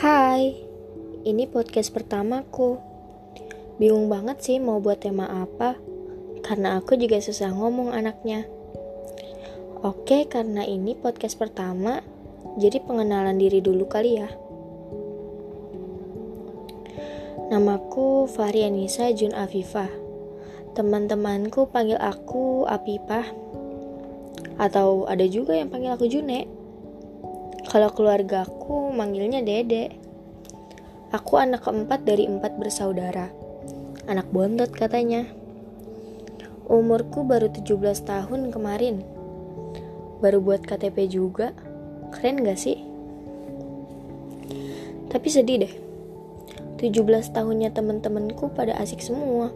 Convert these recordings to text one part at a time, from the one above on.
Hai, ini podcast pertamaku. Bingung banget sih mau buat tema apa, karena aku juga susah ngomong anaknya. Oke, karena ini podcast pertama, jadi pengenalan diri dulu kali ya. Namaku Fahri Jun Afifah. Teman-temanku panggil aku Apipah. Atau ada juga yang panggil aku June. Kalau keluargaku manggilnya Dede. Aku anak keempat dari empat bersaudara. Anak bontot katanya. Umurku baru 17 tahun kemarin. Baru buat KTP juga. Keren gak sih? Tapi sedih deh. 17 tahunnya temen-temenku pada asik semua.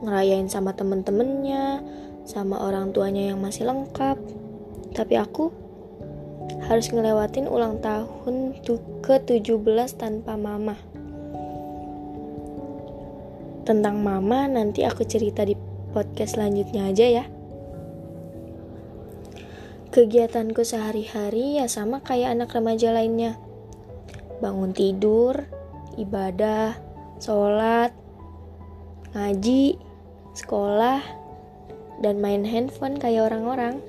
Ngerayain sama temen-temennya, sama orang tuanya yang masih lengkap. Tapi aku harus ngelewatin ulang tahun ke-17 tanpa mama. Tentang mama nanti aku cerita di podcast selanjutnya aja ya. Kegiatanku sehari-hari ya sama kayak anak remaja lainnya. Bangun tidur, ibadah, sholat, ngaji, sekolah, dan main handphone kayak orang-orang.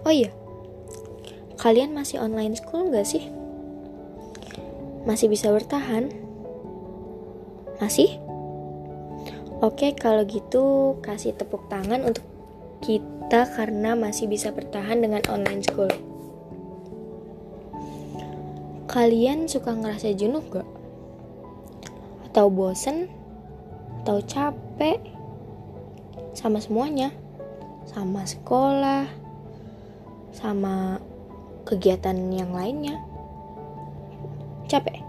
Oh iya, kalian masih online school gak sih? Masih bisa bertahan? Masih? Oke, kalau gitu kasih tepuk tangan untuk kita karena masih bisa bertahan dengan online school. Kalian suka ngerasa jenuh gak? Atau bosen? Atau capek? Sama semuanya? Sama sekolah, sama kegiatan yang lainnya. Capek.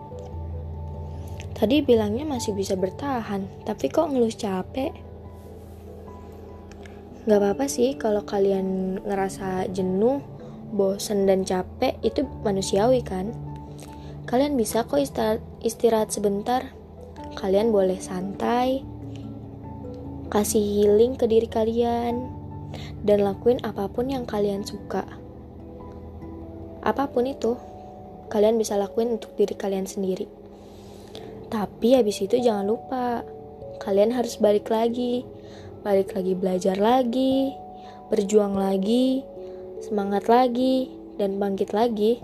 Tadi bilangnya masih bisa bertahan, tapi kok ngeluh capek? Gak apa-apa sih kalau kalian ngerasa jenuh, bosen dan capek itu manusiawi kan? Kalian bisa kok istirahat, istirahat sebentar. Kalian boleh santai, kasih healing ke diri kalian, dan lakuin apa pun yang kalian suka. Apa pun itu, kalian bisa lakuin untuk diri kalian sendiri. Tapi habis itu jangan lupa, kalian harus balik lagi, balik lagi belajar lagi, berjuang lagi, semangat lagi, dan bangkit lagi.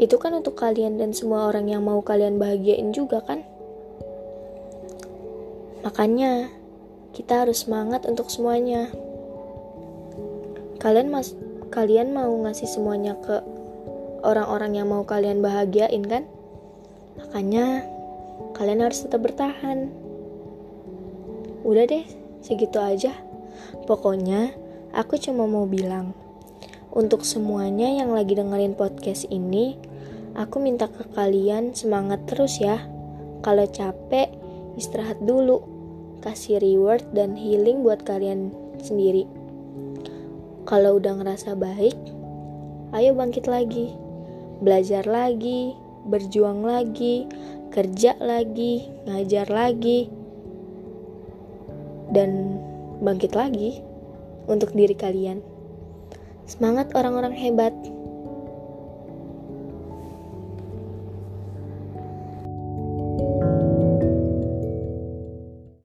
Itu kan untuk kalian dan semua orang yang mau kalian bahagiain juga kan? Makanya, kita harus semangat untuk semuanya. Kalian mas kalian mau ngasih semuanya ke orang-orang yang mau kalian bahagiain kan? Makanya kalian harus tetap bertahan. Udah deh, segitu aja. Pokoknya aku cuma mau bilang untuk semuanya yang lagi dengerin podcast ini, aku minta ke kalian semangat terus ya. Kalau capek, istirahat dulu kasih reward dan healing buat kalian sendiri. Kalau udah ngerasa baik, ayo bangkit lagi, belajar lagi, berjuang lagi, kerja lagi, ngajar lagi, dan bangkit lagi untuk diri kalian. Semangat orang-orang hebat!